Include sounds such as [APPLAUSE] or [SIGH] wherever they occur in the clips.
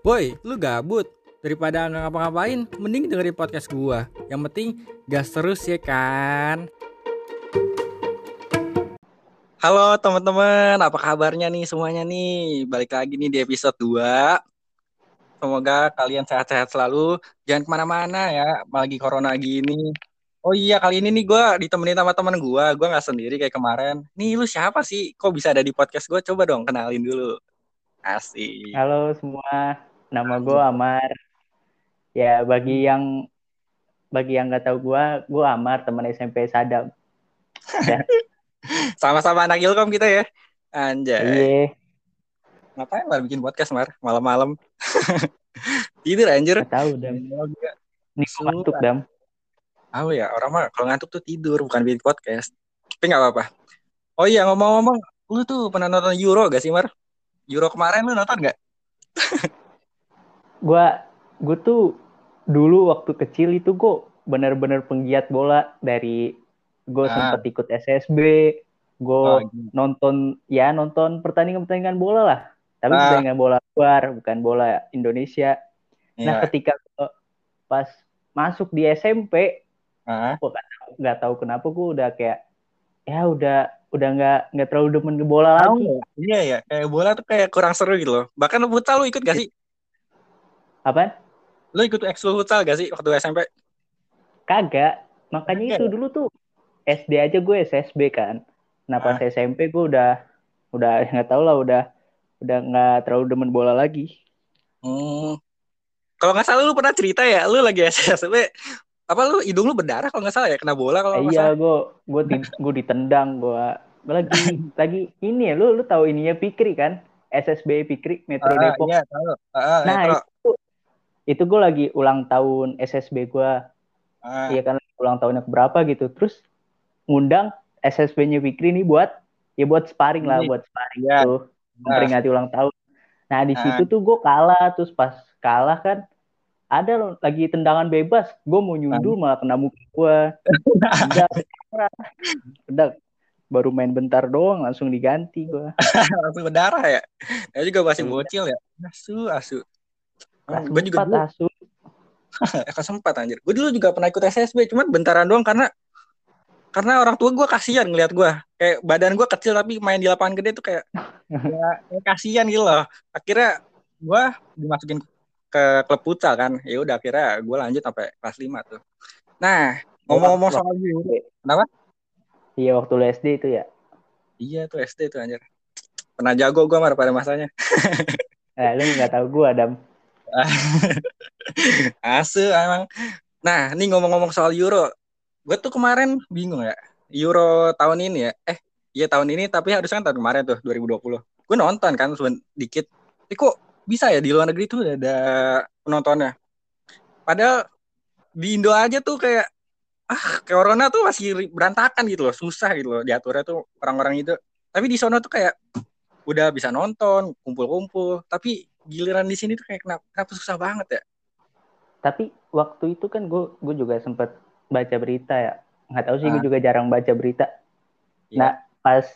Woi, lu gabut? Daripada nggak ngapa-ngapain, mending dengerin podcast gua. Yang penting gas terus ya kan. Halo teman-teman, apa kabarnya nih semuanya nih? Balik lagi nih di episode 2. Semoga kalian sehat-sehat selalu. Jangan ke mana-mana ya, lagi corona gini. Oh iya, kali ini nih gue ditemenin sama teman gue. Gue nggak sendiri kayak kemarin. Nih lu siapa sih? Kok bisa ada di podcast gue? Coba dong kenalin dulu. Asik. Halo semua, nama gue Amar. Ya bagi yang bagi yang nggak tahu gue, gue Amar teman SMP Sadam. Ya. [LAUGHS] Sama-sama anak Ilkom kita ya. Anjay. Iya, Ngapain Mar bikin podcast Mar? Malam-malam. [LAUGHS] Tidur anjir. nggak tahu Dam. Ini gua ngantuk Dam. Oh ya, orang mah kalau ngantuk tuh tidur, bukan bikin podcast. Tapi nggak apa-apa. Oh iya, ngomong-ngomong, lu tuh pernah nonton Euro gak sih, Mar? Euro kemarin lu nonton gak? [LAUGHS] Gue gue tuh dulu waktu kecil itu gue bener-bener penggiat bola dari gue Ah. sempet ikut SSB, gue Oh, gitu. nonton ya nonton pertandingan-pertandingan bola lah. Tapi Ah. pertandingan bola luar, bukan bola Indonesia. Nah Iya. ketika gua pas masuk di SMP, Ah. gue nggak tahu kenapa gue udah kayak ya udah udah nggak nggak terlalu demen ke bola lagi? Iya ya, kayak bola tuh kayak kurang seru gitu loh. Bahkan futsal lu ikut gak sih? Apa Lu ikut ekskul futsal gak sih waktu SMP? kagak makanya Kagak itu dulu tuh SD aja gue SSB kan nah pas Ah. SMP gue udah udah [LAUGHS] nggak tahu lah udah udah nggak terlalu demen bola lagi Hmm. Kalau nggak salah lu pernah cerita ya, lu lagi SSB, apa lu hidung lu berdarah kalau nggak salah ya kena bola kalau iya gue gue di- [LAUGHS] gue ditendang gue Gua lagi lagi ini ya lu lu tahu ininya Pikri kan SSB Pikri Metro Ah, Depok iya tahu. Ah, nah Metro. Itu gue lagi ulang tahun SSB gue Ah, Iya kan ulang tahunnya berapa gitu. Terus ngundang SSB-nya Fikri nih buat ya buat sparring lah, buat sparring Iya. tuh memperingati ulang tahun. Nah di Ah. situ tuh gue kalah, terus pas kalah kan ada loh lagi tendangan bebas, gue mau nyundul Ah. malah kena muka gue. Udah, udah baru main bentar doang langsung diganti gue. [LAUGHS] langsung berdarah ya. Ya juga masih Iya. bocil ya. Asu, asu. Kelas Gue juga dulu kelas [LAUGHS] empat anjir. Gue dulu juga pernah ikut SSB, cuman bentaran doang karena karena orang tua gue kasihan ngeliat gue. Kayak badan gue kecil tapi main di lapangan gede tuh kayak [LAUGHS] ya, kasihan gitu loh. Akhirnya gue dimasukin ke klub futsal kan. Ya udah akhirnya gue lanjut sampai kelas 5 tuh. Nah, ngomong-ngomong soal Euro, kenapa? Iya waktu lu SD itu ya. Iya tuh SD tuh anjir. Pernah jago gue mar pada masanya. [LAUGHS] Eh, lu nggak tahu gue Adam. [LAUGHS] Asu emang. Nah, ini ngomong-ngomong soal Euro. Gue tuh kemarin bingung ya. Euro tahun ini ya. Eh, iya tahun ini tapi harusnya kan tahun kemarin tuh 2020. Gue nonton kan seben- dikit. Tapi kok bisa ya di luar negeri tuh ada penontonnya. Padahal di Indo aja tuh kayak ah corona tuh masih berantakan gitu loh, susah gitu loh diaturnya tuh orang-orang itu. Tapi di sono tuh kayak udah bisa nonton, kumpul-kumpul. Tapi giliran di sini tuh kayak kenapa, kenapa susah banget ya? Tapi waktu itu kan gue gue juga sempet baca berita ya. Nggak tahu sih gue Ah. juga jarang baca berita. Iya. Nah pas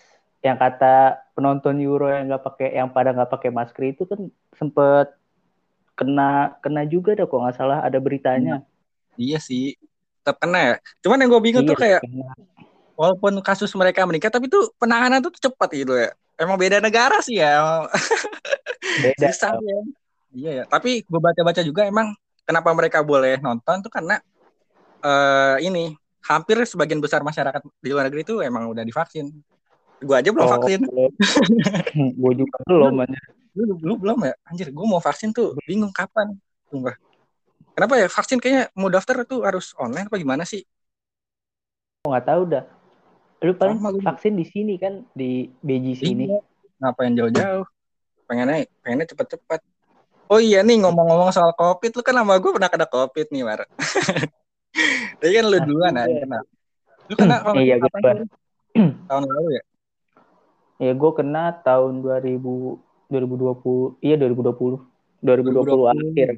yang kata penonton Euro yang nggak pakai yang pada nggak pakai masker itu kan sempet kena kena juga dah kok nggak salah ada beritanya. Iya sih, tetap kena ya. Cuman yang gue bingung tuh Iya, kayak kena. Walaupun kasus mereka meningkat, tapi tuh penanganan tuh cepat gitu ya. Emang beda negara sih ya. beda. [LAUGHS] Susah ya. Iya ya. Tapi gue baca-baca juga emang kenapa mereka boleh nonton tuh karena eh ini hampir sebagian besar masyarakat di luar negeri itu emang udah divaksin. Gue aja belum Oh, vaksin. [LAUGHS] gue juga belum. anjir. Lu, lu belum ya? Anjir, gue mau vaksin tuh bingung kapan. Sumpah. Kenapa ya vaksin kayaknya mau daftar tuh harus online apa gimana sih? Nggak tahu dah. Lu paling Sama vaksin di sini kan di BG sini. Iya. Ngapain jauh-jauh? Pengennya, pengennya cepet-cepet. Oh iya nih ngomong-ngomong soal covid, lu kan sama gue pernah kena covid nih, Mar. [LAUGHS] Tapi kan lu duluan Iya. ya kena. Lu kena [CLEARS THROAT] kalau Iya, sih? [CLEARS THROAT] tahun lalu ya? Ya gue kena tahun 2000 2020 iya 2020 2020 akhir.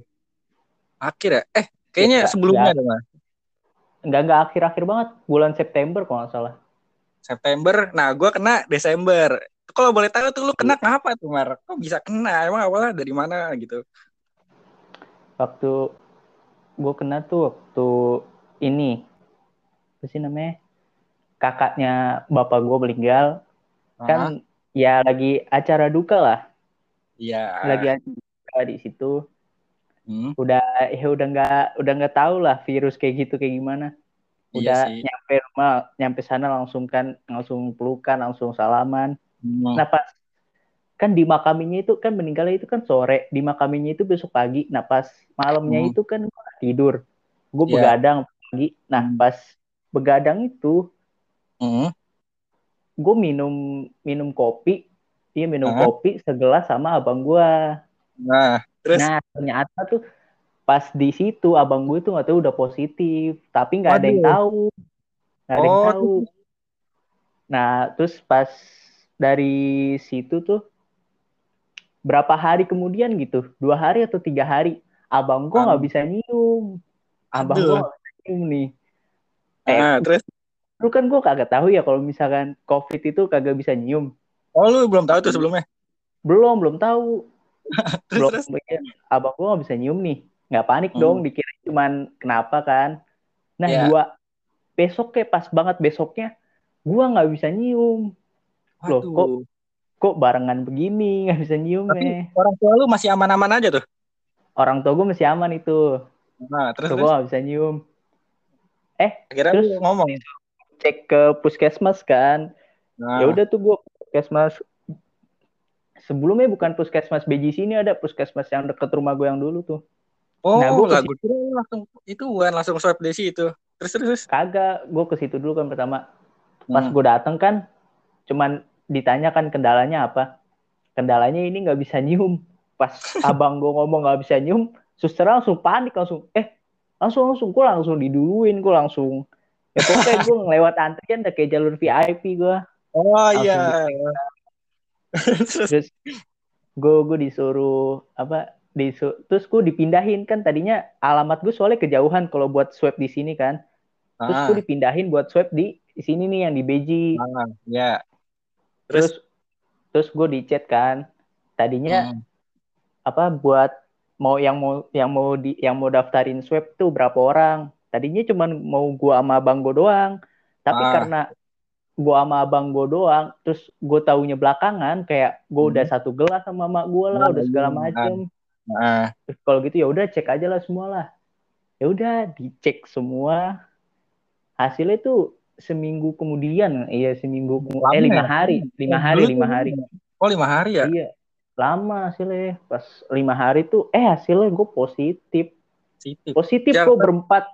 Akhir ya? Eh, kayaknya Ya, sebelumnya ya. Enggak enggak akhir-akhir banget bulan September kalau nggak salah. September. Nah, gue kena Desember. Kalau boleh tahu tuh lu kena ngapa tuh, Mar? Kok bisa kena? Emang awalnya dari mana gitu? waktu gue kena tuh waktu ini apa sih namanya kakaknya bapak gue meninggal kan ya lagi acara duka lah Iya. lagi acara di situ Hmm, udah ya udah nggak udah nggak tahu lah virus kayak gitu kayak gimana iya udah sih. nyampe rumah nyampe sana langsung kan langsung pelukan langsung salaman Hmm, nah pas kan di makaminya itu kan meninggalnya itu kan sore di makaminya itu besok pagi nah pas malamnya Hmm. itu kan gua tidur gue Iya. begadang pagi nah Hmm. pas begadang itu hmm, gue minum minum kopi iya minum Hah? kopi segelas sama abang gua Nah, terus nah ternyata tuh pas di situ abang gue tuh nggak tahu udah positif tapi nggak ada yang tahu. Nggak ada yang Oh, tahu. Nah terus pas dari situ tuh berapa hari kemudian gitu? Dua hari atau tiga hari? Abang gua nggak bisa nyium. Abang gua nggak bisa nyium nih. Eh ah, terus? lu kan gua kagak tahu ya kalau misalkan covid itu kagak bisa nyium. Oh lu belum tahu tuh sebelumnya. belum belum tahu. [LAUGHS] Terus belum terus. mikir, abang gua nggak bisa nyium nih nggak panik Hmm. dong dikira cuman kenapa kan nah Iya. dua besok kayak pas banget besoknya gua nggak bisa nyium Loh, Waduh. kok- kok barengan begini [LAUGHS] nggak bisa nyium Tapi eh orang tua lu masih aman-aman aja tuh. orang tua gue masih aman itu Nah, terus gue terus. nggak bisa nyium eh Akhirnya terus- ngomong. cek ke puskesmas kan Nah, ya udah tuh gue puskesmas sebelumnya bukan puskesmas Beji sini ada puskesmas yang deket rumah gue yang dulu tuh oh, nah, gua kira lu langsung itu bukan langsung swab di situ. Terus terus. terus. kagak gue ke situ dulu kan pertama pas Hmm. gue dateng kan cuman ditanya kan kendalanya apa kendalanya ini nggak bisa nyium pas abang gue ngomong nggak bisa nyium suster langsung panik langsung eh langsung langsung gue langsung diduluin gue langsung ya pokoknya gue ngelewat antrian udah kayak jalur VIP gue Oh iya. [LAUGHS] terus gue gue disuruh apa disu terus gue dipindahin kan tadinya alamat gue soalnya kejauhan kalau buat swab di sini kan terus ah, gue dipindahin buat swab di di sini nih yang di Beji ah, ya. terus Terus terus gue di chat kan tadinya Hmm. apa buat mau yang mau yang mau di yang mau daftarin swab tuh berapa orang tadinya cuman mau gua sama abang gue doang tapi Ah. karena gua sama abang gue doang terus gue taunya belakangan kayak gue Hmm. udah satu gelas sama mak gue lah Ah, udah segala iya. macem Nah, Terus kalau gitu ya udah cek aja lah semua lah ya udah dicek semua hasilnya tuh seminggu kemudian iya seminggu kemu- Lama eh lima ya? hari lima hari lima hari Oh lima hari ya? Iya, lama hasilnya. Pas lima hari tuh, eh hasilnya gue positif. Positif. Positif Ya, gue berempat.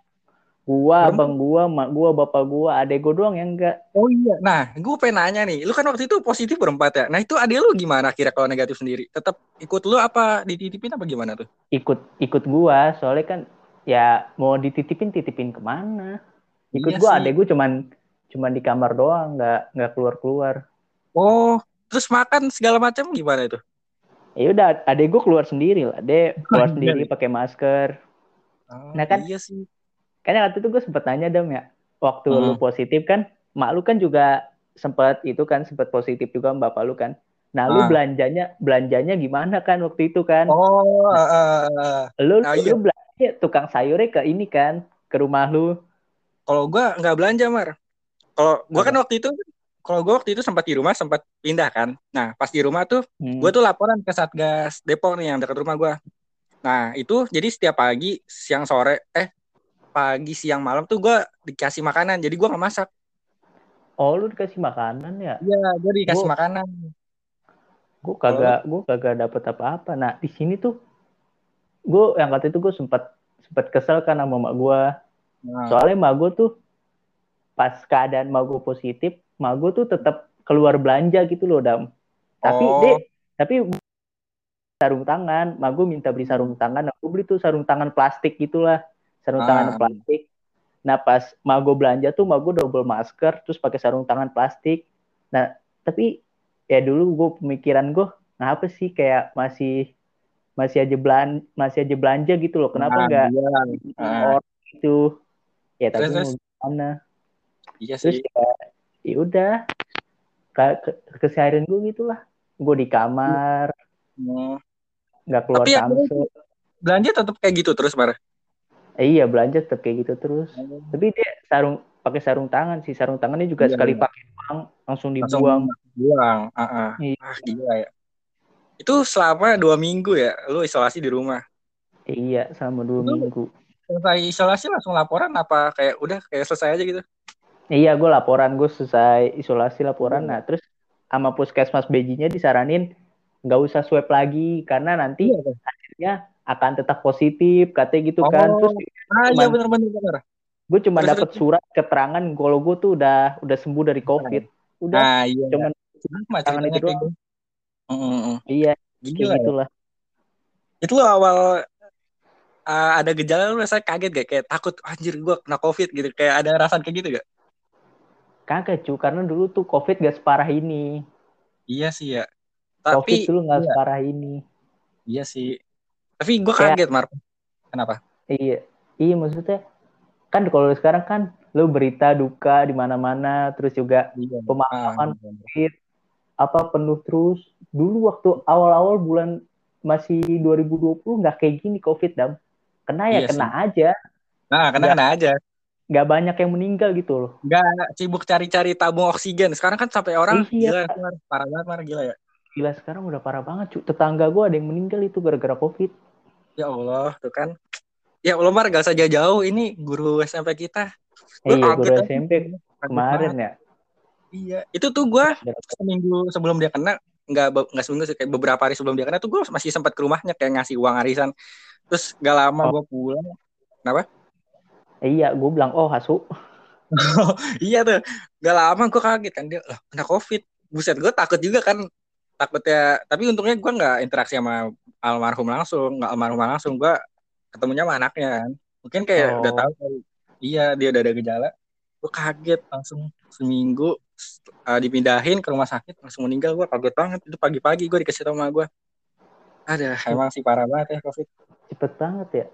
Gua, abang gua, mak gua, bapak gua, adek gua doang yang enggak. Oh iya. Nah, gue pengen nanya nih. Lu kan waktu itu positif berempat ya. Nah itu adik lu gimana kira kalau negatif sendiri? Tetap ikut lu apa dititipin apa gimana tuh? Ikut ikut gua, soalnya kan ya mau dititipin titipin ke mana? Ikut Iya gua, sih. adek gua cuman cuman di kamar doang, nggak nggak keluar keluar. Oh, terus makan segala macam gimana itu? Ya udah, adek gua keluar sendiri lah, adek keluar [LAUGHS] Iya. sendiri pakai masker. Oh, Nah, kan- iya sih. Karena waktu itu gue sempet nanya dong ya, waktu Hmm. lu positif kan, mak lu kan juga sempet itu kan sempet positif juga bapak lu kan. Nah lu Ah. belanjanya belanjanya gimana kan waktu itu kan? Oh, uh, uh, Lu ah, iya. lu belanja tukang sayurnya ke ini kan, ke rumah lu. kalau gua nggak belanja mar. Kalau gua kan waktu itu, kalau gua waktu itu sempat di rumah, sempat pindah kan. Nah, pas di rumah tuh, Hmm. gua tuh laporan ke satgas Depok nih yang dekat rumah gua. Nah, itu jadi setiap pagi, siang, sore, eh pagi, siang, malam tuh gua dikasih makanan. Jadi gua nggak masak. Oh lu dikasih makanan ya? Iya, gua dikasih Gua- makanan. Gue kagak gue kagak dapet apa-apa. Nah di sini tuh gue yang kata itu gue sempat sempat kesel kan sama mak gue. Nah, Soalnya mak gue tuh pas keadaan mak gue positif, mak gue tuh tetap keluar belanja gitu loh dam. Tapi Oh. deh, tapi sarung tangan, mak gue minta beli sarung tangan, aku beli tuh sarung tangan plastik gitulah, sarung Ah. tangan plastik. Nah pas mak gue belanja tuh mak gue double masker, terus pakai sarung tangan plastik. Nah tapi ya dulu gue pemikiran gue, ngapa sih kayak masih masih aja belan masih aja belanja gitu loh, kenapa nah, enggak Iya, Ah. orang itu? Ya tapi Terus, terus. gimana? iya terus sih. ya, ya udah ke, ke, keseharian gue gitulah gue di kamar Hmm. nggak keluar Tapi belanja tetap kayak gitu terus Mar eh, iya belanja tetap kayak gitu terus. Oh. tapi dia sarung pakai sarung tangan sih. Sarung tangannya juga iya, sekali iya. pakai uang langsung dibuang langsung buang uh -uh. Iya. ah gila ya. Itu selama dua minggu ya? Lu isolasi di rumah? Iya selama dua itu, minggu. selesai isolasi langsung laporan apa? Kayak udah kayak selesai aja gitu? Iya gue laporan. Gue selesai isolasi laporan. Hmm. nah terus sama puskesmas bejinya disaranin nggak usah swab lagi. Karena nanti iya, hasilnya akan tetap positif katanya gitu kan. oh. kan terus ah, iya benar-benar gue cuma dapat surat keterangan kalau gue tuh udah udah sembuh dari covid udah ah, iya. cuman tangan itu doang gitu. mm -hmm. iya Gila, gitulah ya? itu lo awal uh, ada gejala lu rasa kaget gak kayak takut anjir gue kena covid gitu kayak ada rasa kayak gitu gak Kagak cu, karena dulu tuh COVID gak separah ini. Iya sih ya. Tapi, COVID dulu gak iya. separah ini. Iya sih. Tapi gue kaget, Mar. Kenapa? Iya, iya maksudnya kan kalau sekarang kan lu berita duka di mana-mana, terus juga iya. pemahaman ah, COVID apa penuh terus. Dulu waktu awal-awal bulan masih 2020 nggak kayak gini COVID dam. Kena ya iya kena sih. aja. Nah, kena kena aja nggak banyak yang meninggal gitu loh. Nggak sibuk cari-cari tabung oksigen. Sekarang kan sampai orang iya. gila, parah banget, parah gila ya. Gila sekarang udah parah banget, cu. Tetangga gue ada yang meninggal itu gara-gara covid. Ya Allah, tuh kan. Ya Allah, Mar, gak usah jauh-jauh. Ini guru SMP kita. Gua iya, guru SMP kemarin ya. Iya, itu tuh gue seminggu sebelum dia kena, nggak nggak seminggu sih, kayak beberapa hari sebelum dia kena tuh gue masih sempat ke rumahnya kayak ngasih uang arisan. Terus gak lama oh. gue pulang. Kenapa? Iya, gue bilang, oh Hasu. [LAUGHS] iya tuh, gak lama gue kaget kan dia, oh, kena covid. Buset, gue takut juga kan, takutnya. Tapi untungnya gue nggak interaksi sama almarhum langsung, nggak almarhum langsung. Gue ketemunya sama anaknya kan. Mungkin kayak oh. udah tahu, iya dia udah ada gejala. Gue kaget langsung seminggu uh, dipindahin ke rumah sakit langsung meninggal gue kaget banget itu pagi-pagi gue dikasih tau sama gue ada emang sih parah banget ya covid cepet banget ya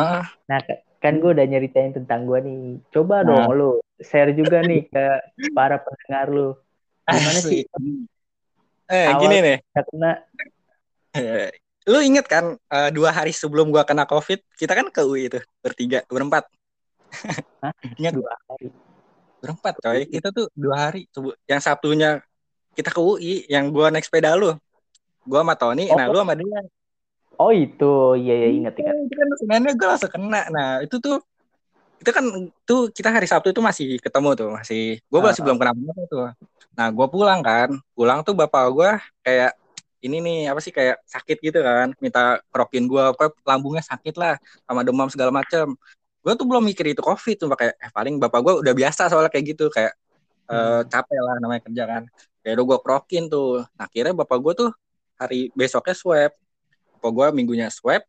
uh. nah kan gue udah nyeritain tentang gue nih. Coba nah. dong lu share juga nih ke para pendengar lu. Gimana sih? Eh, Awal gini nih. Eh, [LAUGHS] lu inget kan uh, dua hari sebelum gua kena covid kita kan ke UI itu bertiga berempat Hah? [LAUGHS] ingat dua hari berempat coy kita tuh dua hari yang sabtunya kita ke UI yang gua naik sepeda lu gua sama Tony oh. nah lu sama dia Oh itu, iya iya ingat ingat. Itu kan sebenarnya gue langsung kena. Nah itu tuh itu kan tuh kita hari Sabtu itu masih ketemu tuh masih gue masih uh, belum kenal apa tuh. Nah gue pulang kan, pulang tuh bapak gue kayak ini nih apa sih kayak sakit gitu kan, minta kerokin gue, apa lambungnya sakit lah, sama demam segala macam. Gue tuh belum mikir itu covid tuh kayak eh, paling bapak gue udah biasa soalnya kayak gitu kayak eh, hmm. uh, capek lah namanya kerja kan. Kayak udah gue kerokin tuh. Nah, akhirnya bapak gue tuh hari besoknya swab bapak gue minggunya swab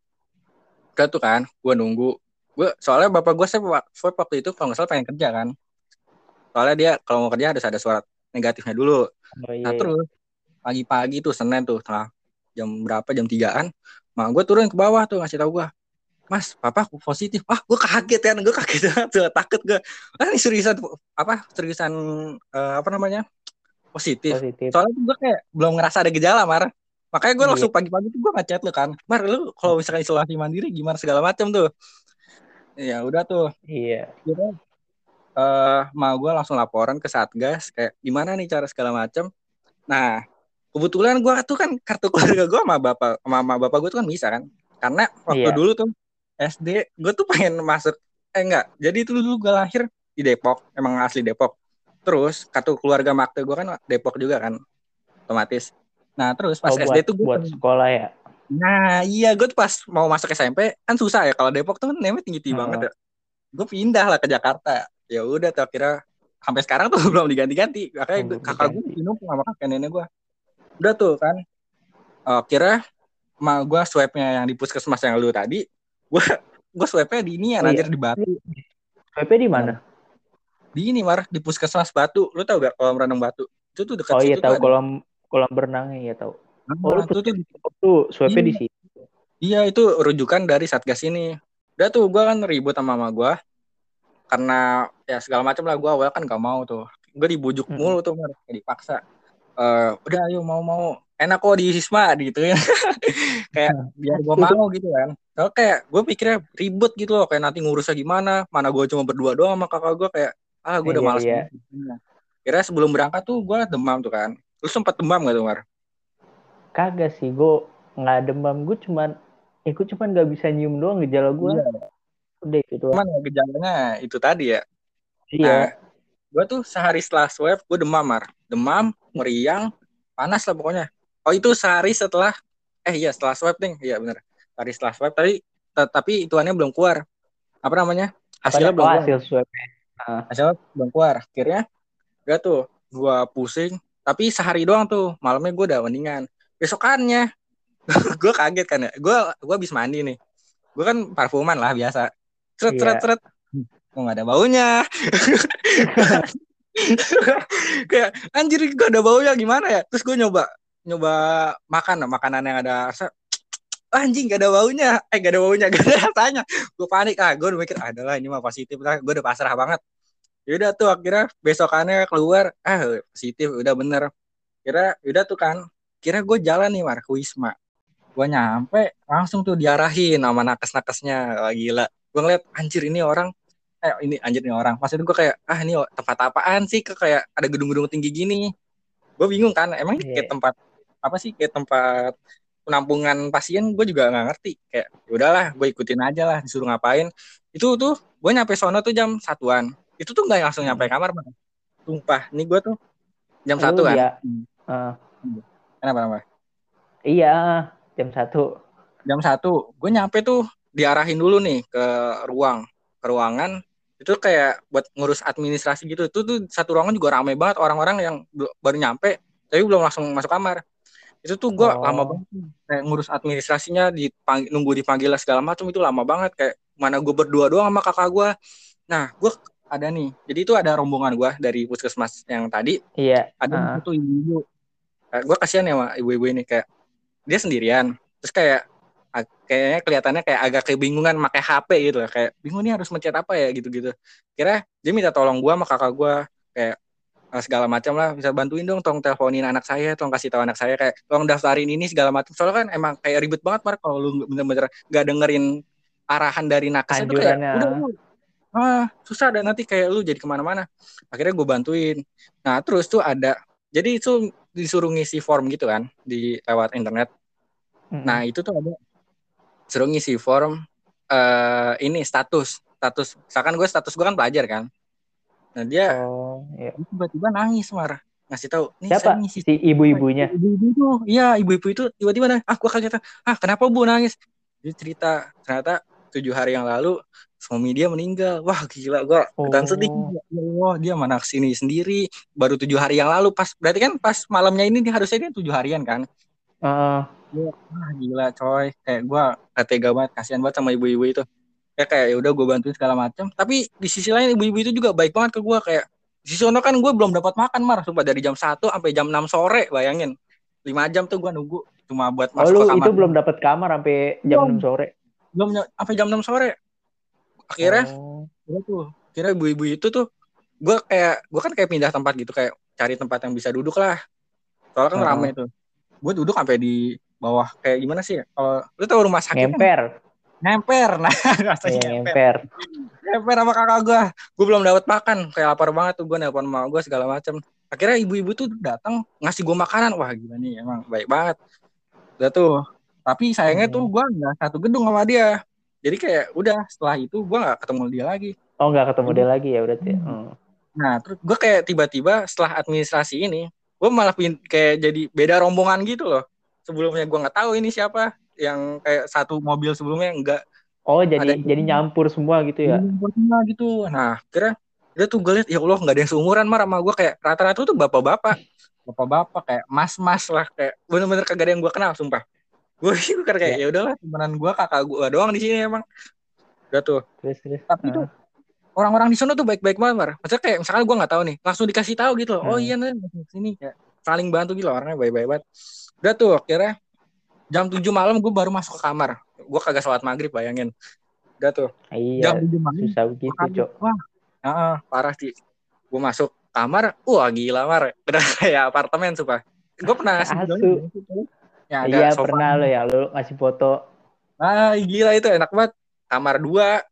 tuh kan gue nunggu gue soalnya bapak gue swab, swab waktu itu kalau nggak salah pengen kerja kan soalnya dia kalau mau kerja harus ada surat negatifnya dulu oh, iya. nah iya. terus pagi-pagi tuh senin tuh tengah jam berapa jam tigaan mak gue turun ke bawah tuh ngasih tau gue mas papa aku positif ah gue kaget kan gue kaget [LAUGHS] tuh takut gue ah ini seriusan apa seriusan uh, apa namanya positif, positif. soalnya gue kayak belum ngerasa ada gejala mar Makanya gue iya. langsung pagi-pagi tuh gue ngechat lu kan. Mar lu kalau misalkan isolasi mandiri gimana segala macam tuh. Ya udah tuh. Iya. Kira uh, eh, mau gue langsung laporan ke Satgas kayak gimana nih cara segala macam. Nah, kebetulan gue tuh kan kartu keluarga gue sama bapak sama, sama bapak gue tuh kan bisa kan. Karena waktu iya. dulu tuh SD gue tuh pengen masuk eh enggak. Jadi itu dulu gue lahir di Depok, emang asli Depok. Terus kartu keluarga makte gue kan Depok juga kan. Otomatis Nah terus pas oh, SD buat, tuh gue buat sekolah ya. Nah iya gue tuh pas mau masuk SMP kan susah ya kalau Depok tuh kan namanya tinggi tinggi hmm. banget ya. Gue pindah lah ke Jakarta. Ya udah tuh akhirnya sampai sekarang tuh [LAUGHS] belum diganti-ganti. Makanya oh, kakak gue minum sama kakek nenek gue. Udah tuh kan. Kira ma gue swabnya yang di puskesmas yang lu tadi, gue gue swabnya di ini ya, oh, iya. di Batu. Swabnya di mana? Di ini mar di puskesmas Batu. Lu tau gak kolam renang Batu? Itu tuh dekat oh, iya, tahu kolam kolam berenangnya ya tahu. Nah, oh, itu tuh, tuh swabnya di sini. Iya, itu rujukan dari Satgas ini. Udah tuh gue kan ribut sama mama gue. Karena ya segala macam lah gue awal kan gak mau tuh. Gue dibujuk hmm. mulu tuh, dipaksa. Uh, udah ayo mau-mau. enak kok di Sisma gitu ya [LAUGHS] kayak biar gue mau gitu kan kalau kayak gue pikirnya ribet gitu loh kayak nanti ngurusnya gimana mana gue cuma berdua doang sama kakak gue kayak ah gue udah Iya, malas iya. banget. kira sebelum berangkat tuh gue demam tuh kan lu sempet demam gak tuh Mar? Kagak sih, gue nggak demam. Gue cuman, eh gue cuman nggak bisa nyium doang gejala gue. Iya. Udah gitu. cuman ya gejalanya itu tadi ya. Iya. gue tuh sehari setelah swab gue demam mar. Demam meriang panas lah pokoknya. Oh itu sehari setelah eh iya setelah swab nih iya bener. Sehari setelah swab tapi tapi ituannya belum keluar. Apa namanya? Hasilnya Padahal belum keluar. hasil swab. hasilnya belum keluar. Akhirnya gak tuh gue pusing. Tapi sehari doang tuh malamnya gue udah mendingan besokannya. [LAUGHS] Gue kaget kan ya. Gue gue habis mandi nih. Gue kan parfuman lah biasa. Ceret ceret Iya. ceret kok nggak ada baunya? [LAUGHS] Kayak anjir gak ada baunya? Gimana ya? Terus gue nyoba nyoba makan makanan yang ada rasa anjing gak ada baunya. Eh gak ada baunya [LAUGHS] gak ada rasanya. Gue panik. Ah gue udah mikir ah adalah ini mah positif lah. Gue udah pasrah banget. Yaudah tuh akhirnya besokannya keluar. Ah positif udah bener. Kira udah tuh kan kira gue jalan nih Mar ke Wisma. Gue nyampe langsung tuh diarahin sama nakes-nakesnya. Wah, gila. Gue ngeliat anjir ini orang eh ini anjir nih orang. Maksudnya gue kayak ah ini tempat apaan sih? Kok kayak ada gedung-gedung tinggi gini. Gue bingung kan emang ini kayak Iya. tempat apa sih kayak tempat penampungan pasien? Gue juga nggak ngerti. Kayak "Ya udahlah gue ikutin aja lah disuruh ngapain. Itu tuh gue nyampe sono tuh jam satuan. Itu tuh nggak langsung nyampe kamar bang sumpah ini gue tuh jam Lu satu kan? dia- Hmm. Kenapa kenapa? Iya, jam satu. jam satu. Gue nyampe tuh diarahin dulu nih ke ruang. Ke ruangan itu kayak buat ngurus administrasi gitu. Itu tuh satu ruangan juga ramai banget. Orang-orang yang baru nyampe tapi belum langsung masuk kamar. Itu tuh gue Oh. lama banget kayak ngurus administrasinya dipang- nunggu dipanggil segala macam itu lama banget. Kayak mana gue berdua doang sama kakak gue nah gue ada nih. Jadi itu ada rombongan gue dari puskesmas yang tadi. Iya. ada Ah. tuh ibu-ibu gue kasihan ya sama ibu-ibu ini kayak dia sendirian. Terus kayak kayaknya kelihatannya kayak agak kebingungan pakai HP gitu loh kayak bingung nih harus mencet apa ya? gitu-gitu. Kira dia minta tolong gue sama kakak gue kayak eh, segala macam lah bisa bantuin dong tolong teleponin anak saya tolong kasih tahu anak saya kayak tolong daftarin ini segala macam. Soalnya kan emang kayak ribet banget Mar kalau lu bener-bener gak dengerin arahan dari nakes itu kayak udah ah susah dan nanti kayak lu jadi ke mana-mana. Akhirnya gue bantuin. Nah terus tuh ada jadi itu disuruh ngisi form gitu kan di lewat internet Mm-mm. nah itu tuh ada suruh ngisi form eh ini status status misalkan gue status gue kan pelajar kan nah dia Oh, iya. tiba-tiba nangis mar ngasih tahu nih Siapa? ngisi Si ibu-ibunya. ibu-ibu itu iya ibu-ibu itu tiba-tiba nangis ah gue kaget ah kenapa bu nangis dia cerita ternyata tujuh hari yang lalu suami dia meninggal. Wah gila gue dan sedih. Oh. ya dia mana ke sini sendiri. Baru tujuh hari yang lalu pas berarti kan pas malamnya ini dia harusnya dia tujuh harian kan? Heeh. wah gila coy. Kayak gue tega banget kasihan banget sama ibu-ibu itu. Ya kayak ya udah gue bantuin segala macam tapi di sisi lain ibu-ibu itu juga baik banget ke gue kayak di sono kan gue belum dapat makan mar. Sumpah dari jam 1 sampai jam 6 sore bayangin. Lima jam tuh gue nunggu. Cuma buat Oh, masuk lu ke kamar. itu belum dapat kamar sampai jam Belum. 6 sore. Belum ny- sampai jam 6 sore akhirnya Oh. Iya tuh kira ibu-ibu itu tuh gue kayak gue kan kayak pindah tempat gitu kayak cari tempat yang bisa duduk lah soalnya kan Heeh. ramai tuh gue duduk sampai di bawah kayak gimana sih ya? kalau lu tahu rumah sakit kan Ngemper. ngemper [LAUGHS] nah rasanya Iya, ngemper ngemper. ngemper sama kakak gue gue belum dapat makan kayak lapar banget tuh gue nelpon sama gue segala macem akhirnya ibu-ibu tuh datang ngasih gue makanan wah gila nih emang baik banget udah tuh tapi sayangnya Hmm. tuh gue nggak satu gedung sama dia jadi kayak udah setelah itu gue nggak ketemu dia lagi Oh, nggak ketemu dia lagi ya berarti. ya? Hmm. Hmm. Nah, terus gue kayak tiba-tiba setelah administrasi ini, gue malah kayak jadi beda rombongan gitu loh. Sebelumnya gue nggak tahu ini siapa yang kayak satu mobil sebelumnya enggak Oh, jadi Ada- jadi nyampur semua gitu ya. Semua gitu. Nah, kira dia tuh gue liat ya Allah nggak ada yang seumuran mar sama gue kayak rata-rata tuh bapak-bapak, bapak-bapak kayak mas-mas lah kayak bener-bener kagak ada yang gue kenal sumpah. Gue kan kayak ya udahlah temenan gue kakak gue doang di sini emang. Udah tuh. Terus terus. Tapi Ah. tuh orang-orang di sana tuh baik-baik banget, Mar. Maksudnya kayak misalkan gue nggak tahu nih, langsung dikasih tahu gitu loh. Oh Hmm. iya nih, sini kayak saling bantu gitu loh, orangnya baik-baik banget. Udah tuh akhirnya jam 7 malam gue baru masuk ke kamar. Gue kagak sholat maghrib bayangin. Udah tuh Iya, jam 7 malam. susah begitu. Cok. Wah, heeh, parah sih. Gue masuk kamar, wah gila Mar. Udah [LAUGHS] kayak apartemen sumpah. gue pernah Ya, ada iya sofa. pernah lo ya lo ngasih foto Ah, gila itu enak banget. Kamar dua,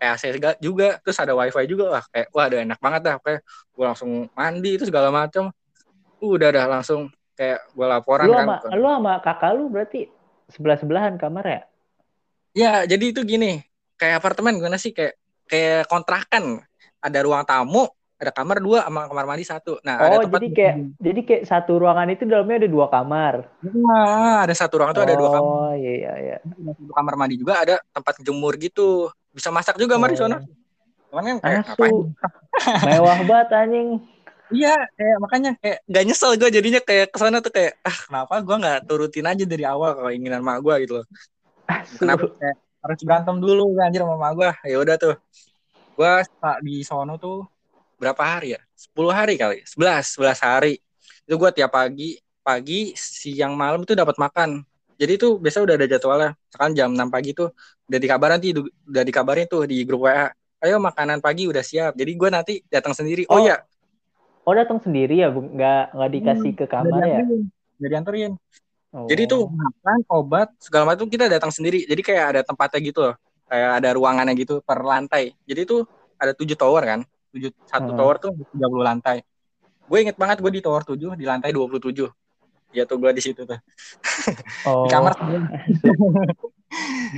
AC juga, terus ada wifi juga wah kayak wah ada enak banget dah kayak gue langsung mandi itu segala macam. Udah dah langsung kayak gue laporan lu kan. sama ke- lu sama kakak lu berarti sebelah sebelahan kamar ya Ya, jadi itu gini, kayak apartemen gimana sih kayak kayak kontrakan. Ada ruang tamu, ada kamar dua sama kamar mandi satu. Nah, ada oh tempat jadi kayak jadi kayak satu ruangan itu dalamnya ada dua kamar Nah, ada satu ruangan tuh ada dua kamar. oh iya iya iya Ada kamar mandi juga ada tempat jemur gitu. Bisa masak juga mari Oh. sono. Cuman kan kayak Asu. ngapain? [LAUGHS] mewah banget anjing Iya, kayak makanya kayak gak nyesel gue jadinya kayak ke sana tuh kayak ah kenapa gue nggak turutin aja dari awal keinginan mak gue gitu loh. Asu. Kenapa kayak harus berantem dulu kan, anjir sama mak gue. Ya udah tuh. Gue di sono tuh berapa hari ya? 10 hari kali. 11, 11 hari. Itu gue tiap pagi, pagi, siang, malam itu dapat makan. Jadi itu biasa udah ada jadwalnya. Sekarang jam 6 pagi tuh udah dikabarin tuh udah dikabarin tuh di grup WA. Ayo makanan pagi udah siap. Jadi gue nanti datang sendiri. Oh, Oh, iya, oh datang sendiri ya nggak nggak dikasih ke kamar ya Udah dianterin. Oh. Jadi tuh makan, obat, segala macam kita datang sendiri. Jadi kayak ada tempatnya gitu loh. Kayak ada ruangannya gitu per lantai. Jadi tuh ada tujuh tower kan. Tujuh, satu Hmm. tower tuh 30 lantai. Gue inget banget gue di tower 7 di lantai 27. Ya tuh gue di situ tuh. oh. [LAUGHS] Di kamar. [LAUGHS]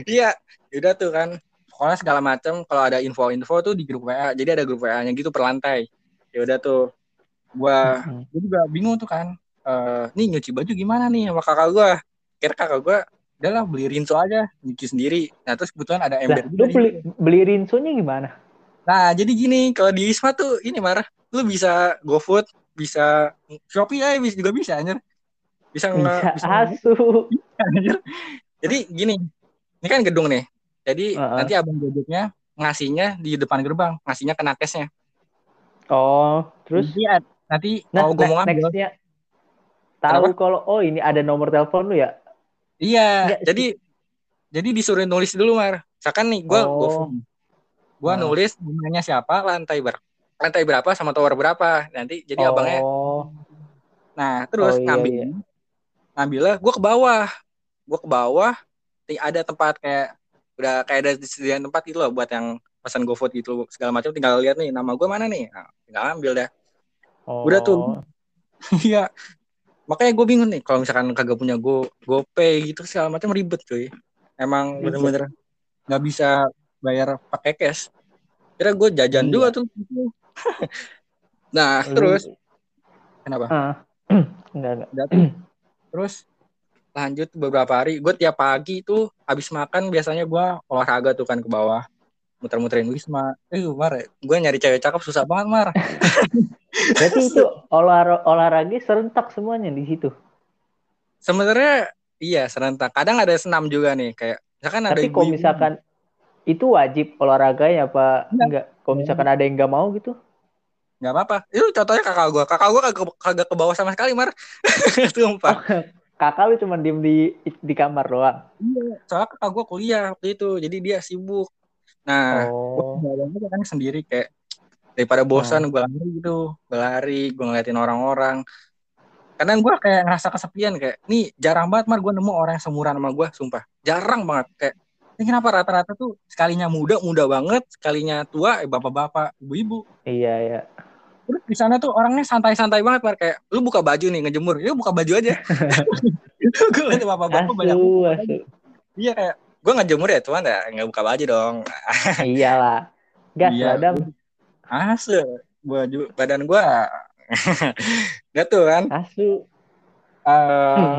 Iya, udah tuh kan. Pokoknya segala macam kalau ada info-info tuh di grup WA. Jadi ada grup WA-nya gitu per lantai. Ya udah tuh. Gua Mm-mm. gue juga bingung tuh kan Eh nih nyuci baju gimana nih sama kakak gue kira kakak gue udahlah beli rinso aja nyuci sendiri nah terus kebetulan ada ember lu di beli beli rinsonya gimana nah jadi gini kalau di Wisma tuh ini marah lu bisa GoFood bisa Shopee ya bisa juga bisa anjir. Bisa nge bisa asu. [LAUGHS] anjir. jadi gini ini kan gedung nih. Jadi Heeh. nanti abang gojeknya ngasihnya di depan gerbang ngasihnya ke nakesnya oh terus? Ad- nanti nah, mau gue mau ngambil. nextnya? Tahu kalau oh ini ada nomor telepon lu ya? Iya, Nggak, jadi jadi disuruh nulis dulu mar. Misalkan nih gue Oh. Gue Ah. nulis namanya siapa, lantai ber lantai berapa sama tower berapa. Nanti jadi abangnya. oh Nah terus Oh, iya, ngambil iya. ngambilnya gue ke bawah, gue ke bawah. Ada tempat kayak udah kayak ada disediain tempat gitu loh buat yang pesan GoFood gitu segala macam. Tinggal lihat nih nama gue mana nih. Nah, tinggal ambil dah. oh. Udah tuh. [LAUGHS] Iya. Makanya gue bingung nih kalau misalkan kagak punya Go GoPay gitu segala macam ribet cuy. Emang bener-bener nggak bisa bayar pakai cash. Kira gue jajan Iya. juga tuh. [LAUGHS] nah terus kenapa? ah. [CLEARS THROAT] enggak enggak terus lanjut beberapa hari gue tiap pagi tuh habis makan biasanya gue olahraga tuh kan ke bawah muter-muterin wisma. Eh, Mar, gue nyari cewek cakep susah banget, Mar. [LAUGHS] berarti itu olah olahraga serentak semuanya di situ Sebenarnya iya serentak. Kadang ada senam juga nih, kayak misalkan ada tapi kalau misalkan itu wajib olahraganya apa Enggak. enggak kalau misalkan ada yang nggak mau gitu nggak apa-apa. Itu contohnya kakak gue. Kakak gue kagak, kagak ke bawah sama sekali, Mar. [LAUGHS] Sumpah. kakak lu cuma diem di di kamar doang Iya, soalnya kakak gue kuliah waktu itu, jadi dia sibuk. Nah, oh gue kan sendiri kayak daripada bosan gue lari gitu, gue lari, gue ngeliatin orang-orang. Kadang gue kayak ngerasa kesepian kayak, nih jarang banget mar gue nemu orang yang seumuran sama gue, sumpah, jarang banget kayak. Ini kenapa rata-rata tuh sekalinya muda muda banget, sekalinya tua eh, bapak-bapak, ibu-ibu. iya ya Terus di sana tuh orangnya santai-santai banget mar kayak, lu buka baju nih ngejemur, ya buka baju aja. [LAUGHS] itu gue liat bapak-bapak banyak asu asu Iya kayak gue ngejemur ya cuman ya nggak buka baju dong. [LAUGHS] iyalah. Gas Iya. lah dam Asli, baju badan gue [LAUGHS] Gak tuh kan? Asu. Eh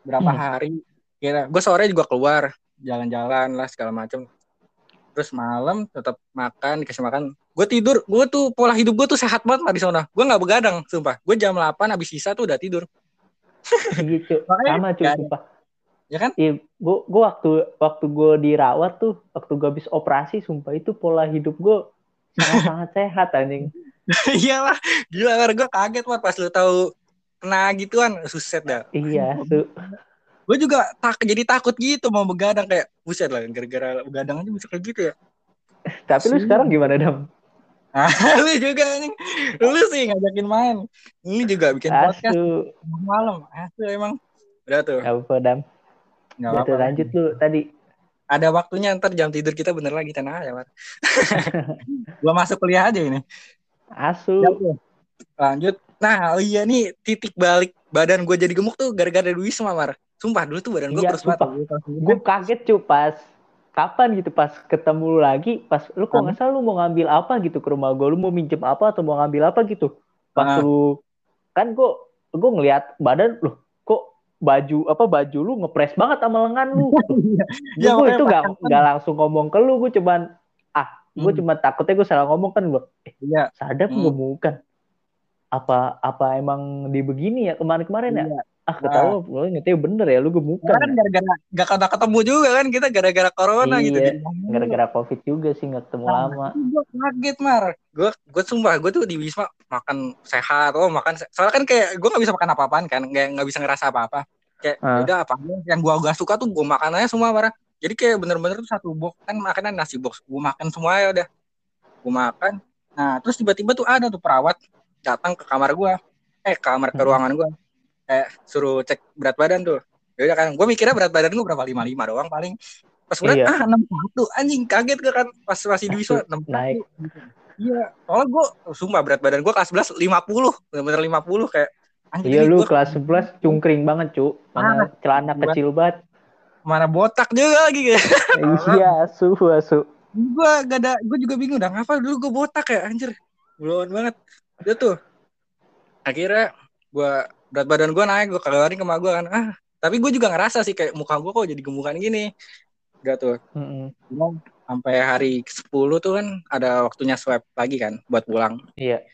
berapa Hmm. hari? Kira gue sore juga keluar jalan-jalan lah segala macem. Terus malam tetap makan dikasih makan. Gue tidur gue tuh pola hidup gue tuh sehat banget lah di sana. Gue nggak begadang sumpah. Gue jam 8 habis sisa tuh udah tidur. [LAUGHS] Gitu. Sama cuy ada. sumpah. Ya kan? Iya, gua waktu waktu gua dirawat tuh, waktu gua habis operasi, sumpah itu pola hidup gua sangat sangat sehat anjing. [LAUGHS] iyalah gila kan gue kaget banget pas lu tahu kena gituan. Suset dah. Iya, su gue juga tak jadi takut gitu mau begadang kayak buset lah gara-gara begadang aja bisa kayak gitu ya tapi lu sekarang gimana dam? Ah, [LAUGHS] lu juga anjing. Lu sih ngajakin main. Ini juga bikin podcast malam. Asu emang. Udah tuh. Gak apa Dam. Nggak Udah apa-apa. tuh, lanjut lu tadi. Ada waktunya ntar jam tidur kita bener lagi tenang aja, Mar. [LAUGHS] gua masuk kuliah aja ini. Asu. Tuh. Lanjut. Nah, oh iya nih titik balik badan gue jadi gemuk tuh gara-gara di Wisma, Mar. Sumpah dulu tuh badan gue Iya, kurus banget. Gue kaget cu pas kapan gitu pas ketemu lu lagi pas lu kok nggak salah lu mau ngambil apa gitu ke rumah gue lu mau minjem apa atau mau ngambil apa gitu pas Ah. lu kan gue gue ngelihat badan lu kok baju apa baju lu ngepres banget sama lengan lu [LAUGHS] Iya, gue makanya itu pas- nggak langsung ngomong ke lu gue cuman ah gue Hmm. cuma takutnya gue salah ngomong kan gue Iya. sadar Hmm. gemukan apa apa emang di begini ya kemarin-kemarin ya Iya. ah ketawa lu ngeteh bener ya lu gemukan Karena kan ya? gara-gara gak kena ketemu juga kan kita gara-gara corona gitu. Iya, ngomong. gara-gara covid juga sih nggak ketemu lama Gue kaget mar. Gue gue sumpah gue tuh di wisma makan sehat. Oh makan. Soalnya kan kayak gue nggak bisa makan apa-apaan kan. Nggak nggak bisa ngerasa apa-apa. Kayak Ah. udah apa yang gue gak suka tuh gue makan aja semua mar. Jadi kayak bener-bener tuh satu box kan makanan nasi box. Gue makan semua ya udah. Gue makan. Nah terus tiba-tiba tuh ada tuh perawat datang ke kamar gue. Eh kamar ke Hmm. ruangan gue. Kayak suruh cek berat badan tuh. Ya udah kan. Gue mikirnya berat badan gue berapa lima lima doang paling. Pas berat Iya. ah enam satu anjing kaget gue kan pas masih di wisma [LAUGHS] enam naik. Iya, soalnya gue sumpah berat badan gue kelas 11 50, bener-bener 50 kayak anjing Iya lu gua kelas 11 cungkring banget cu Mana celana gua- kecil banget mana botak juga lagi gitu. [LAUGHS] Iya asu asu gue gak ada, gue juga bingung dah ngapa dulu gue botak ya anjir. Belum banget. Udah tuh. Akhirnya gue berat badan gue naik, gue kabarin ke gue kan. Ah, tapi gue juga ngerasa sih kayak muka gue kok jadi gemukan gini. Udah tuh. Mm-mm. Cuma sampai hari ke-10 tuh kan ada waktunya swab lagi kan buat pulang. Iya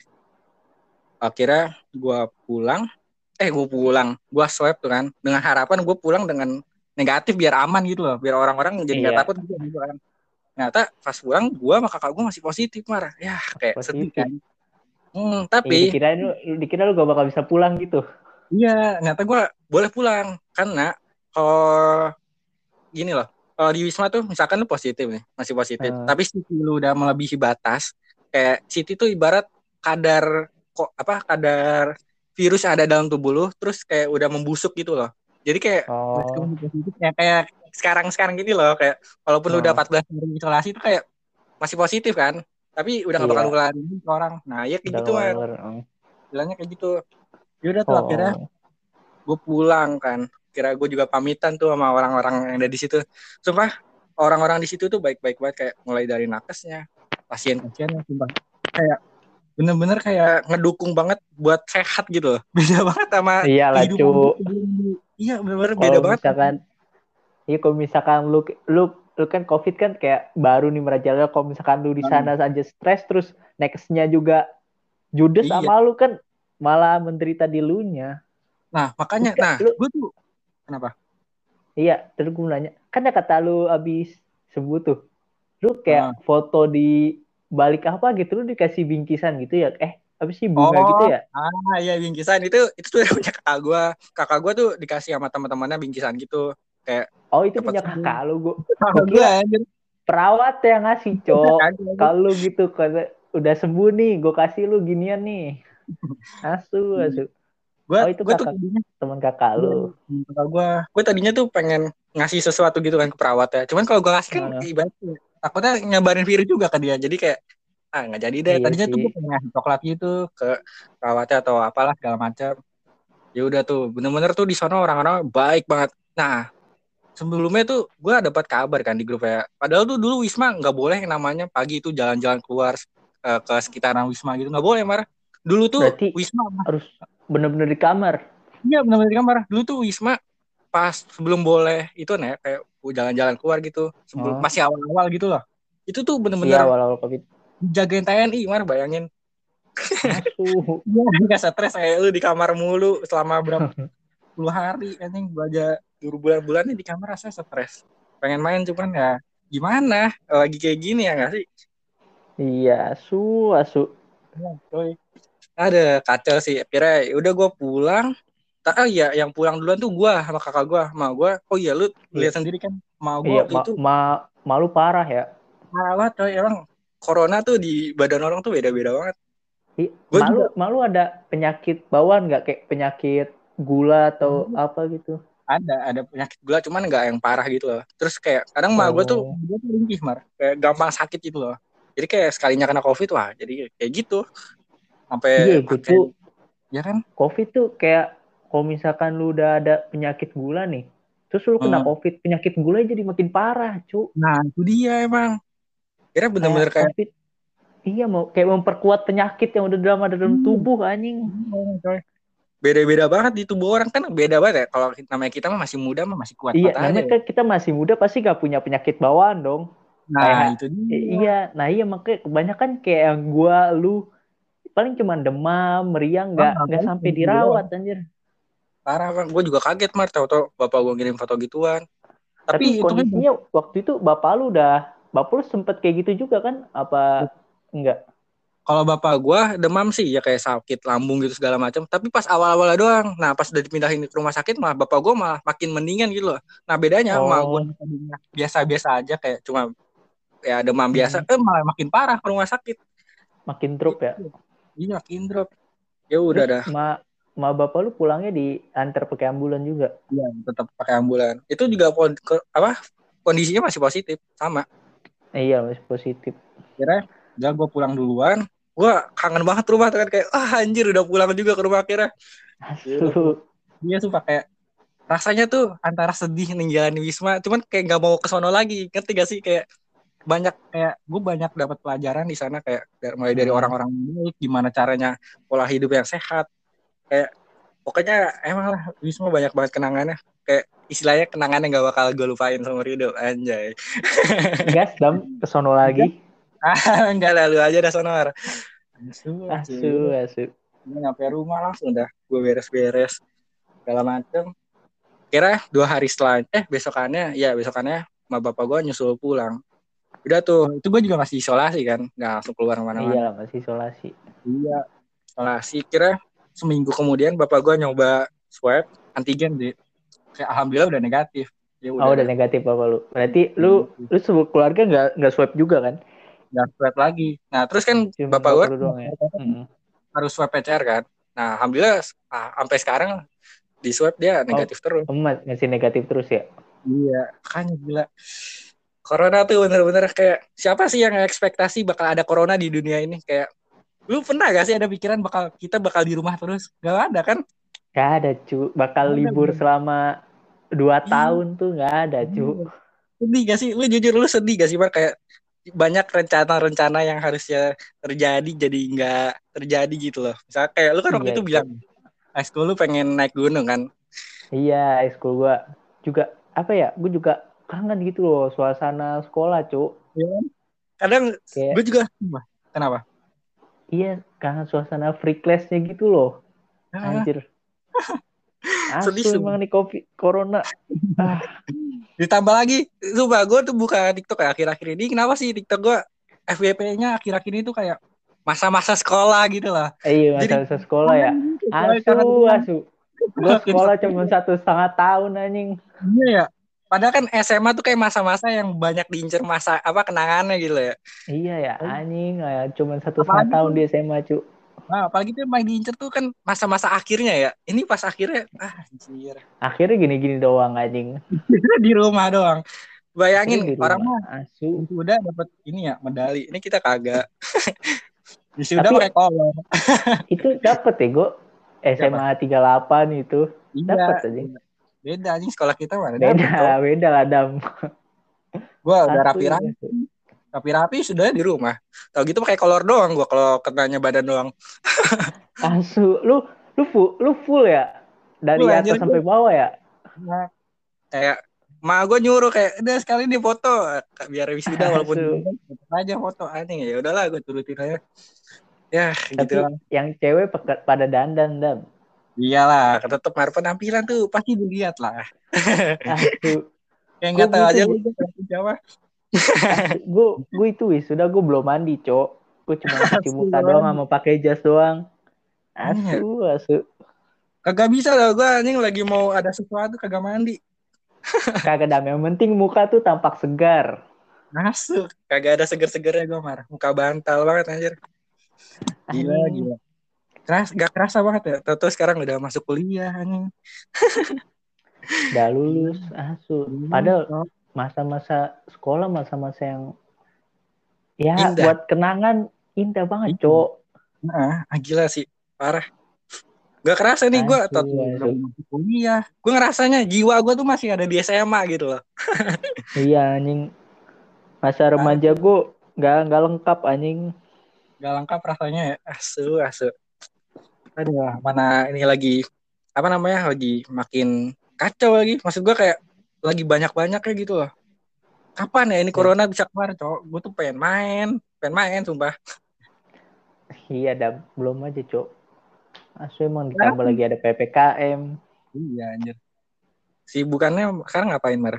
akhirnya gua pulang eh gua pulang gua swab tuh kan dengan harapan gue pulang dengan negatif biar aman gitu loh biar orang-orang jadi nggak Iya. takut gitu kan ternyata pas pulang gua sama kakak gue masih positif marah ya kayak sedih Positif. kan. Hmm, tapi dikira lu, dikira lu gak bakal bisa pulang gitu. Iya ternyata gua boleh pulang. Karena kalau gini loh kalau di wisma tuh misalkan lu positif nih masih positif Hmm. tapi Siti lu udah melebihi batas kayak Siti tuh ibarat kadar kok apa kadar virus yang ada dalam tubuh lu terus kayak udah membusuk gitu loh jadi kayak Oh. positif ya kayak sekarang sekarang gini loh kayak walaupun lu udah Hmm. 14 hari isolasi itu kayak masih positif kan tapi udah gak bakal Iya. nularin ke orang. Nah ya kayak udah gitu mm. bilangnya kayak gitu. Yaudah tuh Oh, akhirnya gue pulang kan. Kira gue juga pamitan tuh sama orang-orang yang ada di situ. Sumpah orang-orang di situ tuh baik-baik banget kayak mulai dari nakesnya pasien-pasiennya sumpah. Kayak bener-bener kayak ngedukung banget buat sehat gitu loh. [LAUGHS] Beda banget sama Iyalah kehidupan cu iya bener-bener beda banget misalkan Iya kalau misalkan lu lu lu kan covid kan kayak baru nih merajalela kalau misalkan lu di Hmm. sana aja stres terus nextnya juga judes Iya. sama lu kan malah menderita di lu nya nah makanya Lu- nah lu- gue tuh kenapa Iya, terus gue nanya, kan ya kata lu abis sembuh tuh, lu kayak Ah. foto di balik apa gitu, lu dikasih bingkisan gitu ya? Eh, apa sih bunga Oh. gitu ya? ah iya bingkisan itu itu tuh [LAUGHS] punya kakak gue kakak gue tuh dikasih sama teman-temannya bingkisan gitu kayak Oh itu punya kakak lu, gue [LAUGHS] perawat yang ngasih [LAUGHS] cok. Kalau gitu kata udah sembuh nih, gue kasih lu ginian nih. Asu, asu, gue Oh, itu tuh kakak. tadinya teman kakak lu. kakak gue gue tadinya tuh pengen ngasih sesuatu gitu kan ke perawat ya cuman kalau gue kasih kan ibaratnya takutnya nyebarin virus juga ke dia jadi kayak ah nggak jadi deh Iya tadinya tuh sih. gue pengen ngasih coklat gitu ke perawatnya atau apalah segala macam ya udah tuh bener-bener tuh di sana orang-orang baik banget nah sebelumnya tuh gue dapat kabar kan di grup ya padahal tuh dulu wisma nggak boleh yang namanya pagi itu jalan-jalan keluar eh, ke sekitaran wisma gitu nggak boleh marah dulu tuh Berarti- wisma Harus bener-bener di kamar. Iya benar-benar di kamar. Dulu tuh Wisma pas sebelum boleh itu nih kayak jalan-jalan keluar gitu. Sebelum Oh. masih awal-awal gitu loh. Itu tuh Iya, bener-bener awal-awal covid. Dijagain TNI, mar bayangin. Asu. [LAUGHS] Iya, enggak stres kayak lu di kamar mulu selama berapa [LAUGHS] puluh hari anjing dulu bulan-bulan nih di kamar rasa stres. Pengen main cuman ya gimana lagi kayak gini ya nggak sih? Iya, asu, asu. Iya, coy. Ada kacau sih. Akhirnya ya udah gue pulang. Tak ah, iya yang pulang duluan tuh gua sama kakak gua, sama gua. Oh iya lu lihat sendiri kan, mau Iya, gua ma, itu ma- malu parah ya. parah banget coy emang corona tuh di badan orang tuh beda-beda banget. Gua malu malu ada penyakit bawaan nggak kayak penyakit gula atau Hmm. apa gitu Ada, ada penyakit gula cuman nggak yang parah gitu loh. Terus kayak kadang mah gue tuh Oh. gue tuh ringkih mar, kayak gampang sakit gitu loh. Jadi kayak sekalinya kena covid wah, jadi kayak gitu. Sampai iya tuh ya kan? covid tuh kayak kalau misalkan lu udah ada penyakit gula nih terus lu kena Hmm. covid penyakit gula jadi makin parah cu Nah itu dia emang. Kira bener-bener kayak covid iya mau kayak memperkuat penyakit yang udah dalam ada dalam Hmm. tubuh anjing. Beda-beda banget di tubuh orang. Kan beda banget ya. Kalau namanya kita mah masih muda mah masih kuat iya namanya kan kita masih muda pasti gak punya penyakit bawaan dong. Nah kayak- itu dia. Iya nah iya makanya kebanyakan kayak yang gua lu paling cuma demam meriang nggak nggak paling sampai dirawat anjir. Parah bang, gue juga kaget mar, tau-tau bapak gue ngirim foto gituan. tapi, Tapi, itu kan kondisinya waktu itu bapak lu udah bapak lu sempet kayak gitu juga kan apa enggak kalau bapak gue demam sih ya kayak sakit lambung gitu segala macam. Tapi pas awal-awal doang. Nah pas udah dipindahin ke rumah sakit malah bapak gue malah makin mendingan gitu loh. Nah bedanya Oh. gue tadinya biasa-biasa aja kayak cuma ya demam biasa, Hmm. eh malah makin parah ke rumah sakit. makin drop ya Iya makin drop. Ya udah dah. Ma ma bapak lu pulangnya diantar pakai ambulan juga Iya tetap pakai ambulan. Itu juga apa kondisinya masih positif sama. Iya masih positif Kira udah gue pulang duluan. Gue kangen banget rumah kan kayak ah anjir udah pulang juga ke rumah kira. Asu. Iya sumpah kayak rasanya tuh antara sedih ninggalin Wisma, cuman kayak nggak mau ke sono lagi. Ngerti gak sih kayak banyak kayak gue banyak dapat pelajaran di sana kayak dari- mulai dari Hmm. orang-orang baik, gimana caranya pola hidup yang sehat. Kayak pokoknya emang lah Wisma banyak banget kenangannya. Kayak istilahnya kenangannya nggak bakal gue lupain seumur hidup anjay. [LAUGHS] gas dam ke sono lagi Ah, enggak lah lu aja dah sonor. Asu, asu asu Gue nyampe rumah langsung dah gue beres-beres segala macem. Kira dua hari setelah eh besokannya ya besokannya sama bapak gue nyusul pulang. Udah tuh itu gue juga masih isolasi kan nggak langsung keluar ke mana-mana. iya masih isolasi Iya isolasi kira seminggu kemudian bapak gue nyoba swab antigen deh. Kayak alhamdulillah udah negatif. Ya oh udah negatif apa lu berarti lu lu sebuah keluarga nggak nggak swab juga kan nggak swab lagi. Nah terus kan Cuma bapak gue ya [LAUGHS] harus swab PCR kan. Nah, alhamdulillah ah, sampai sekarang di swab dia negatif terus. Oh, ma- masih negatif terus ya Iya, kan gila. Corona tuh bener-bener kayak siapa sih yang ekspektasi bakal ada corona di dunia ini kayak lu pernah gak sih ada pikiran bakal kita bakal di rumah terus? Gak ada kan? Gak ada cu bakal libur selama dua Iya. tahun tuh nggak ada cu Sedih gak sih? Lu jujur lu sedih gak sih, Mar? Kayak banyak rencana-rencana yang harusnya terjadi jadi nggak terjadi gitu loh. Misalnya kayak lu kan waktu Iya, itu Cu. bilang high school lu pengen naik gunung kan? iya ekskul gua juga apa ya gue juga kangen gitu loh suasana sekolah cu Iya kan? Kadang Kayak- gue juga kenapa? iya kangen suasana free classnya gitu loh Ah, anjir Sedih, emang nih covid corona ah Ditambah lagi, sumpah gue tuh buka TikTok ya akhir-akhir ini. Kenapa sih TikTok gue FYP-nya akhir-akhir ini tuh kayak masa-masa sekolah gitu lah. eh, iya masa-masa sekolah ya asu asu gue sekolah cuma satu setengah tahun anjing Iya ya. Padahal kan SMA tuh kayak masa-masa yang banyak diincer masa apa kenangannya gitu ya. iya ya Oh. anjing ya cuma satu setengah tahun di SMA cu Nah, apalagi yang paling diincer tuh kan masa-masa akhirnya ya. Ini pas akhirnya, ah anjir. akhirnya gini-gini doang anjing [LAUGHS] di rumah doang. Bayangin di orang rumah. mah asu udah dapat ini ya medali. Ini kita kagak. [LAUGHS] Wisuda Tapi- pakai kolor. [LAUGHS] itu dapet ya gue SMA 38 itu Iya. Dapet aja. Beda anjing sekolah kita mana beda dapet, beda lah dam Gua udah rapi-rapi. Rapi-rapi sudah di rumah. Tahu gitu pakai kolor doang gua kalau kenanya badan doang. [LAUGHS] asu lu lu full lu full ya? Dari Full, atas sampai bawah ya? Nah, kayak ma gue nyuruh kayak udah sekali nih foto. Biar wisuda walaupun Asu. tetep aja foto anjing. Ya udahlah gue turutin aja. Ya tapi gitu yang cewek pada dandan dam. Iyalah tetep mar penampilan tuh pasti dilihat lah. Asu. [LAUGHS] Kayak nggak Gua tahu aja gitu, lu Jawa [LAUGHS] gue gue itu wis sudah gue belum mandi cok gue cuma [LAUGHS] cuci Asu, muka doang sama pakai jas doang Anjir. asu asu kagak bisa lah gue anjing lagi mau ada sesuatu kagak mandi [LAUGHS] kagak dam yang penting muka tuh tampak segar Masuk. Kagak ada seger-segernya gue marah. Muka bantal banget anjir. Gila, Anjing. gila. Keras, gak kerasa banget ya. Tahu sekarang udah masuk kuliah anjing. Udah lulus, asu. Hmm. Padahal masa-masa sekolah masa-masa yang ya Indah. buat kenangan indah banget, Iya. Cok. Nah, ah, gila sih. Parah. Gak kerasa nih gue masuk kuliah. Gue ngerasanya jiwa gue tuh masih ada di SMA gitu loh. [LAUGHS] Iya anjing. Masa remaja gue nggak nggak lengkap anjing. Gak lengkap rasanya ya. Asu, asu. Aduh, mana ini lagi apa namanya lagi makin kacau lagi. Maksud gue kayak lagi banyak-banyaknya gitu loh. Kapan ya ini corona bisa keluar, cowok? Gue tuh pengen main, pengen main, sumpah. Iya, dah belum aja, Cok. Asu emang ditambah lagi ada PPKM. Iya, anjir. Sibukannya sekarang ngapain, Mar?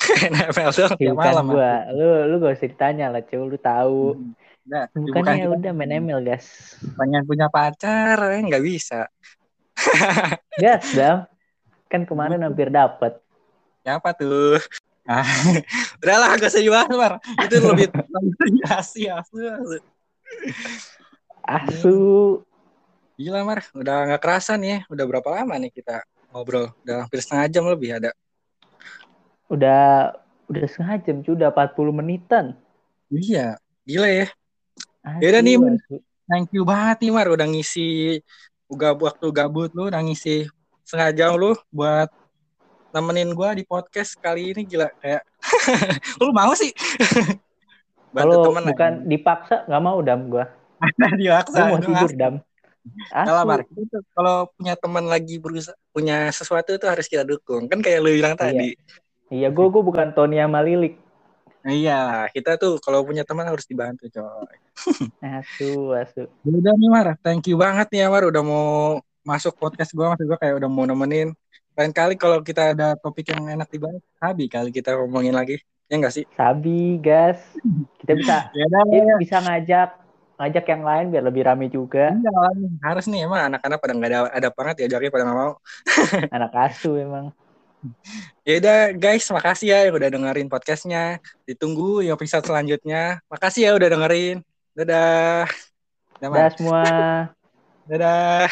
[LAUGHS] NFL doang Ya tiap malam. gua. Lu lu gak usah ditanya lah, Cok. Lu tahu. Nah, Bukannya udah main ML, guys. pengen punya pacar, eh, nggak bisa. [LAUGHS] Gas, Dam. Kan kemarin hampir dapet. Siapa tuh? Ah, [LAUGHS] udahlah, gak usah dibahas, Mar. Itu lebih asli, asli, asli. Asu. Gila, Mar. Udah nggak kerasa nih ya. Udah berapa lama nih kita ngobrol? Udah hampir setengah jam lebih ada. Udah udah setengah jam, Cok. Udah 40 menitan. Iya, gila ya. Asu, Yaudah nih, asu. Thank you banget nih, Mar. Udah ngisi waktu gabut lu, udah ngisi setengah jam lu buat nemenin gua di podcast kali ini gila kayak [LAUGHS] lu mau sih [LAUGHS] bantu Kalau bukan dipaksa nggak mau dam gua. [LAUGHS] diwaksa Gua mau tidur dam. Salah, Mar. Asu. Itu kalau punya teman lagi berusaha punya sesuatu itu harus kita dukung kan kayak lu bilang tadi Iya, gua gua bukan Tony sama Lilik. Nah, iya kita tuh kalau punya teman harus dibantu coy Asu, asu. udah nih Mar thank you banget nih ya Mar udah mau masuk podcast gua maksud gua kayak udah mau nemenin lain kali kalau kita ada topik yang enak dibahas habi kali kita ngomongin lagi. Ya enggak sih? Sabi, gas. Kita bisa [LAUGHS] ya bisa ngajak ngajak yang lain biar lebih rame juga. Iya, harus nih emang anak-anak pada nggak ada ada banget ya jadi pada nggak mau. [LAUGHS] Anak asu emang. ya udah guys makasih ya yang udah dengerin podcastnya. Ditunggu ya episode selanjutnya. Makasih ya udah dengerin. Dadah. Dadah semua. dadah